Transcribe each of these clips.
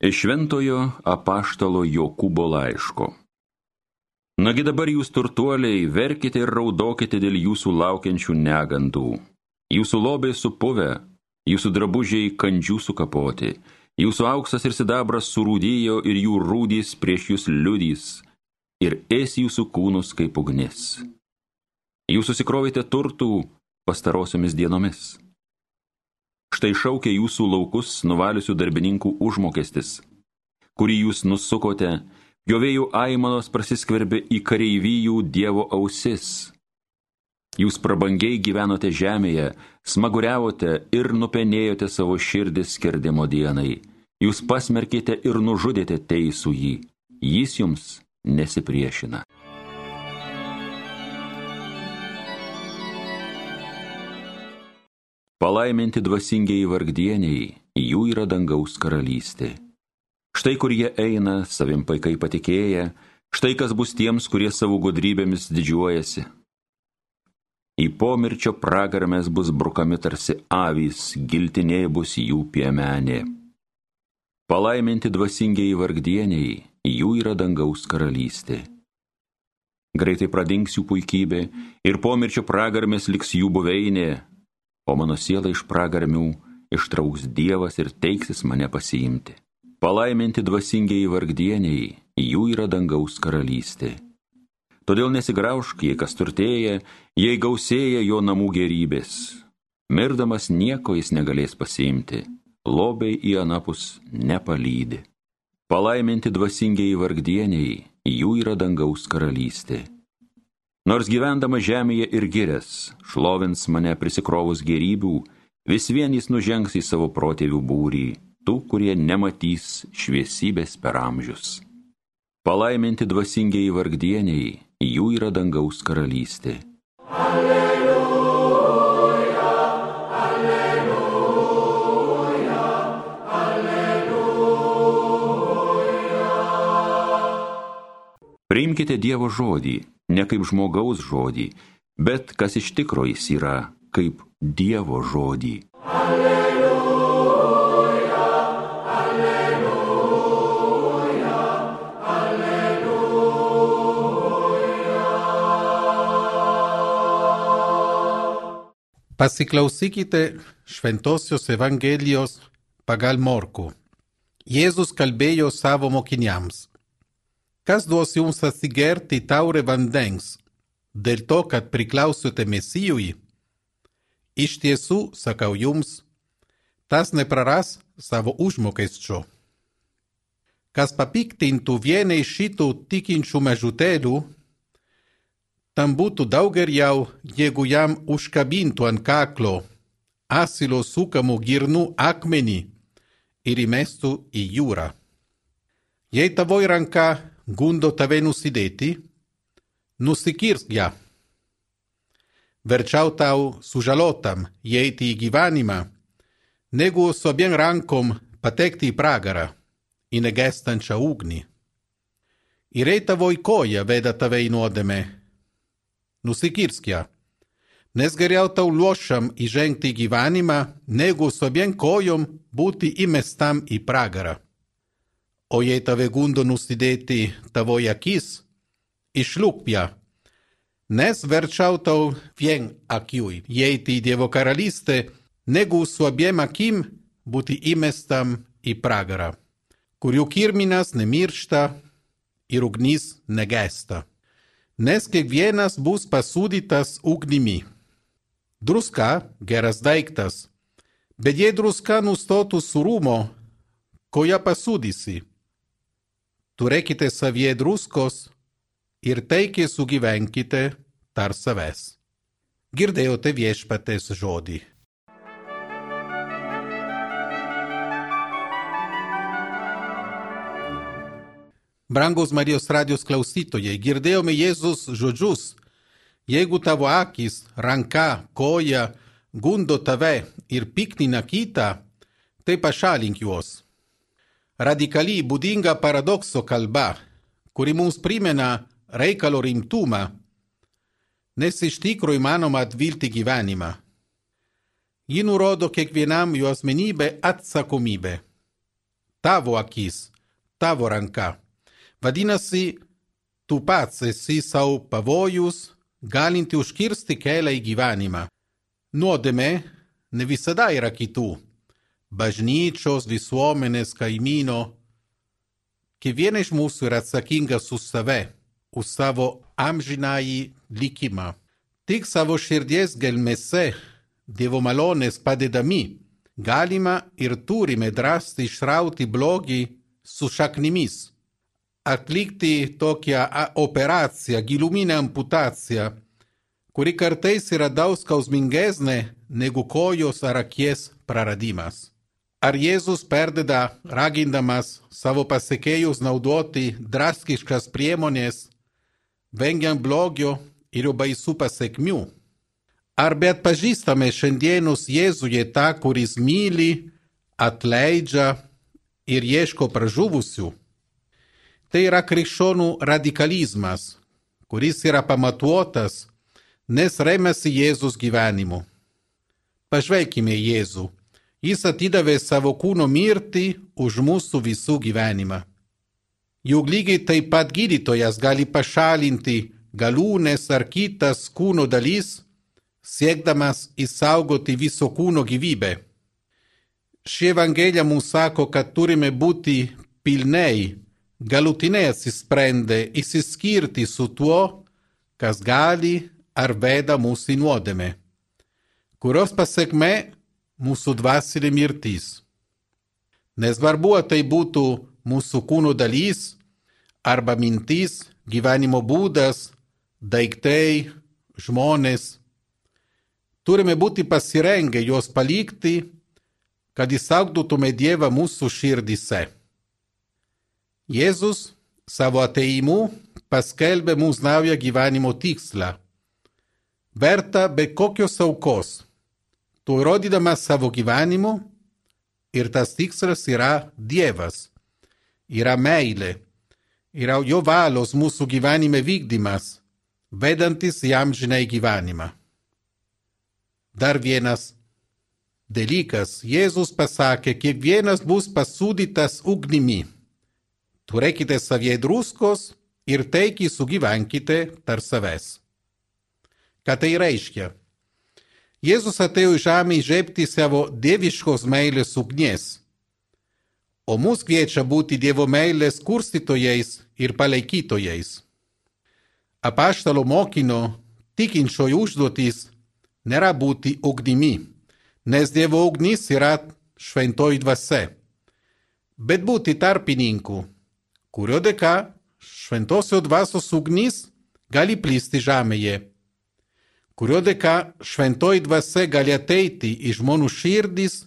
Iš šventojo apaštalo Jokūbo laiško. Nagi dabar jūs turtuoliai, verkite ir raudokite dėl jūsų laukiančių negandų. Jūsų lobiai supuvę, jūsų drabužiai kandžių sukapoti, jūsų auksas ir sidabras surūdėjo ir jų rūdys prieš jūs liudys ir ės jūsų kūnus kaip ugnis. Jūs susikrovite turtų pastarosiomis dienomis. Štai šaukia jūsų laukus nuvaliusių darbininkų užmokestis, kurį jūs nusukote, jo vėjų aimanos prasiskverbė į kareivijų Dievo ausis. Jūs prabangiai gyvenote žemėje, smaguriavote ir nupenėjote savo širdis skerdimo dienai. Jūs pasmerkite ir nužudėte teisų jį. Jis jums nesipriešina. Palaiminti dvasingiai vargdieniai, jų yra dangaus karalystė. Štai kur jie eina, savim paikai patikėję, štai kas bus tiems, kurie savo godrybėmis didžiuojasi. Į pomirčio pragarmės bus brukami tarsi avys, giltinė bus jų piemenė. Palaiminti dvasingiai vargdieniai, jų yra dangaus karalystė. Greitai pradings jų puikybė ir pomirčio pragarmės liks jų buveinė, o mano siela iš pragarmių ištrauks Dievas ir teiksis mane pasiimti. Palaiminti dvasingiai vargdieniai, jų yra dangaus karalystė. Todėl nesigraužk, jei kas turtėja, jei gausėja jo namų gerybės. Mirdamas nieko jis negalės pasiimti, lobiai į anapus nepalydi. Palaiminti dvasingiai vargdieniai, jų yra dangaus karalystė. Nors gyvendama žemėje ir girės, šlovins mane prisikrovus gerybių, vis vien jis nužengs į savo protėvių būrį, tų, kurie nematys šviesybės per amžius. Palaiminti dvasingiai vargdieniai, jų yra dangaus karalystė. Alleluja, alleluja, alleluja. Priimkite Dievo žodį ne kaip žmogaus žodį, bet kas iš tikro jis yra, kaip Dievo žodį. Alleluja, alleluja, alleluja. Pasiklausykite Šventosios Evangelijos pagal Morku. Jėzus kalbėjo savo mokiniams. Kas duos jums atsigerti taurę vandens, dėl to, kad priklausote Mesijui? Iš tiesų, sakau jums, tas nepraras savo užmokesčio. Kas papiktintų vieną iš šitų tikinčių mažutėlių, tam būtų daug geriau, jeigu jam užkabintų ant kaklo asilo sukamų girnų akmenį ir įmestų į jūrą. Jei tavoji ranka Gundo tave nusideti, nusikirskja. Verčautau sužalotam, jeti givanima, negu sobjen rankom patekti pragara, in egestanča ugni. Ireta vojkoja vedatave in odeme. Nusikirskja. Ne zgerjavta v lošam i žengti givanima, negu sobjen kojom buti i mestam i pragara. O jei tave gundo nusidėti tavoji akis, išlūk ją, nes verčiau tau vien akiui įeiti į Dievo karalystę, negu su abiem akim būti įmestam į pragarą, kurių kirminas nemiršta ir ugnis negesta. Nes kiekvienas bus pasūdytas ugnimi. Druska geras daiktas, bet jei druska nustotų surumo, ko ją pasūdysi? Turėkite savie druskos ir taikiai sugyvenkite tar savęs. Girdėjote viešpatės žodį. Brangus Marijos radijos klausytojai, girdėjome Jėzus žodžius. Jeigu tavo akis, ranka, koja gundo tave ir piktina kitą, tai pašalink juos radikaliai būdinga paradokso kalba, kuri mums primena reikalo rimtumą, nes iš tikro įmanoma atvilti gyvenimą. Ji nurodo kiekvienam jo asmenybę atsakomybę. tavo akis, tavo ranka. Vadinasi, tu pats esi sau pavojus, galinti užkirsti kelią į gyvenimą. Nuodėmė ne visada yra kitų. Bažnyčios, visuomenės, kaimyno. Kiekviena iš mūsų yra atsakingas už save, už savo amžinąjį likimą. Tik savo širdies gelmėse, Dievo malonės padedami, galima ir turime drąsti išrauti blogį su šaknimis. Atlikti tokią operaciją, giluminę amputaciją, kuri kartais yra daug skausmingesnė negu kojos ar akies praradimas. Ar Jėzus perdeda ragindamas savo pasekėjus naudoti drastiškas priemonės, vengiant blogio ir jo baisų pasiekmių? Ar bet pažįstame šiandienos Jėzuje tą, kuris myli, atleidžia ir ieško pražuvusių? Tai yra krikščionų radikalizmas, kuris yra pamatuotas, nes remiasi Jėzus gyvenimu. Pažvelkime Jėzų. Jis atidavė savo kūno mirtį už mūsų visų gyvenimą. Juk lygiai taip pat gydytojas gali pašalinti galūnės ar kitas kūno dalis, siekdamas išsaugoti viso kūno gyvybę. Ši Evangelija mums sako, kad turime būti pilnai, galutinai atsisprendę, išsiskirti su tuo, kas gali ar veda mūsų į nuodėmę, kurios pasiekme mūsų dvasinė mirtis. Nesvarbu, ar tai būtų mūsų kūno dalis, arba mintis, gyvenimo būdas, daiktai, žmonės, turime būti pasirengę juos palikti, kad įsaugtume Dievą mūsų širdise. Jėzus savo ateimu paskelbė mums naują gyvenimo tikslą. Verta be kokios aukos, tu įrodydamas savo gyvenimu ir tas tikslas yra Dievas, yra meilė, yra jo valos mūsų gyvenime vykdymas, vedantis jam žinai gyvenimą. Dar vienas dalykas. Jėzus pasakė, kiekvienas bus pasūdytas ugnimi. Turėkite savie druskos ir taikiai sugyvenkite tarp savęs. Ką tai reiškia? Jėzus atėjo į žemę įžiebti savo dieviškos meilės ugnies, o mus kviečia būti Dievo meilės kurstytojais ir palaikytojais. Apaštalo mokinio tikinčiojo užduotis nėra būti ugnimi, nes Dievo ugnis yra šventoji dvasia, bet būti tarpininku, kurio dėka šventosios dvasios ugnis gali plisti žemėje, kurio dėka šventoji dvasia gali ateiti į žmonių širdis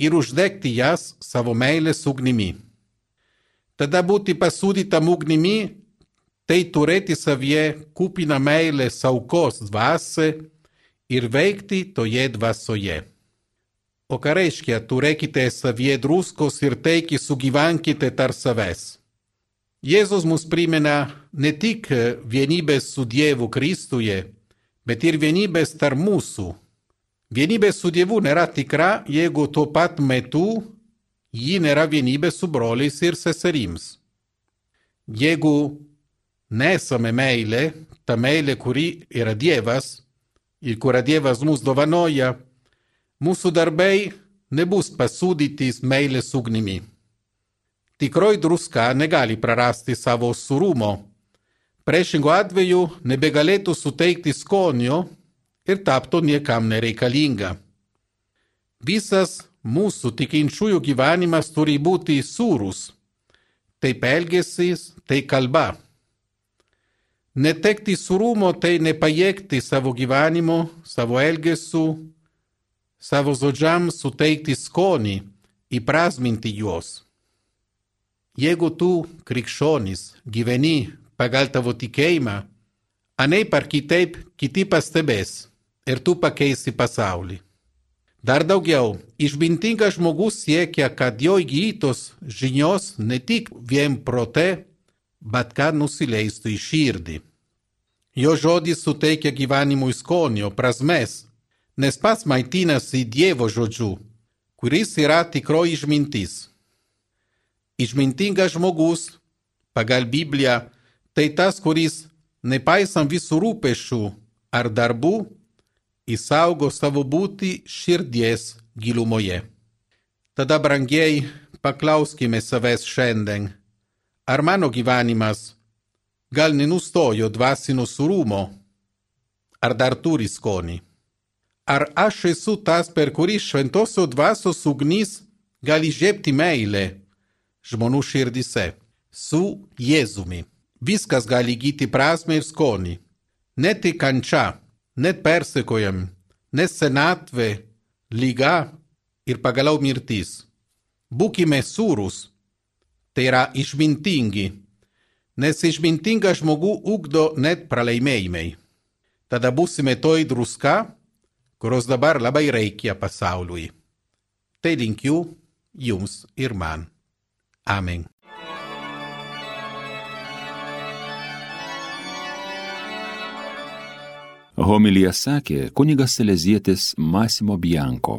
ir uždegti jas savo meilės ugnimi. Tada būti pasūdytam ugnimi, tai turėti savyje kupiną meilės aukos dvasią, ir veikti toje dvasioje. O ką reiškia, turėkite savyje druskos ir taigi sugyvenkite tarp savęs. Jėzus mus primena ne tik vienybės su Dievu Kristuje, bet ir vienybės tarp mūsų. Vienybė su Dievu nėra tikra, jeigu tuo pat metu ji nėra vienybė su broliais ir seserims. Jeigu nesame meilė, ta meilė, kuri yra Dievas, ir kurią Dievas mums dovanoja, mūsų darbai nebus pasūdytis meilės ugnimi. Tikroji druska negali prarasti savo surumo, priešingo atveju nebegalėtų suteikti skonio ir taptų niekam nereikalinga. Visas mūsų tikinčiųjų gyvenimas turi būti sūrus, taip elgesys, tai kalba. Netekti surumo tai nepajėgti savo gyvenimo, savo elgesių, savo žodžiam suteikti skonį, įprasminti juos. Jeigu tu, krikščionis, gyveni pagal tavo tikėjimą, anaip ar kitaip kiti pastebės ir tu pakeisi pasaulį. Dar daugiau, išmintingas žmogus siekia, kad jo įgytos žinios ne tik vien prote, bet kad nusileistų į širdį. Jo žodis suteikia gyvenimui skonio, prasmės, nes pats maitinasi Dievo žodžiu, kuris yra tikroji išmintis. Išmintingas žmogus, pagal Bibliją, tai tas, kuris, nepaisant visų rūpešių ar darbų, įsaugo savo būti širdies gilumoje. Tada, brangiai, paklauskime savęs šiandien, ar mano gyvenimas gal nenustojo dvasinio surumo, ar dar turi skonį. Ar aš esu tas, per kurį šventosio dvasios ugnis gali žiepti meilę žmonių širdise, su Jėzumi. Viskas gali įgyti prasme ir skonį. Net į kančią, net persekojami, net senatvė, lyga ir pagaliau mirtis. Būkime surus, tai yra išmintingi, nes išmintingą žmogų ugdo net pralaimėjimai. Tada būsime toj druska, kurios dabar labai reikia pasauliui. Tai linkiu jums ir man. Amen. Homilija sakė kunigas Selezietis Masimo Bianko.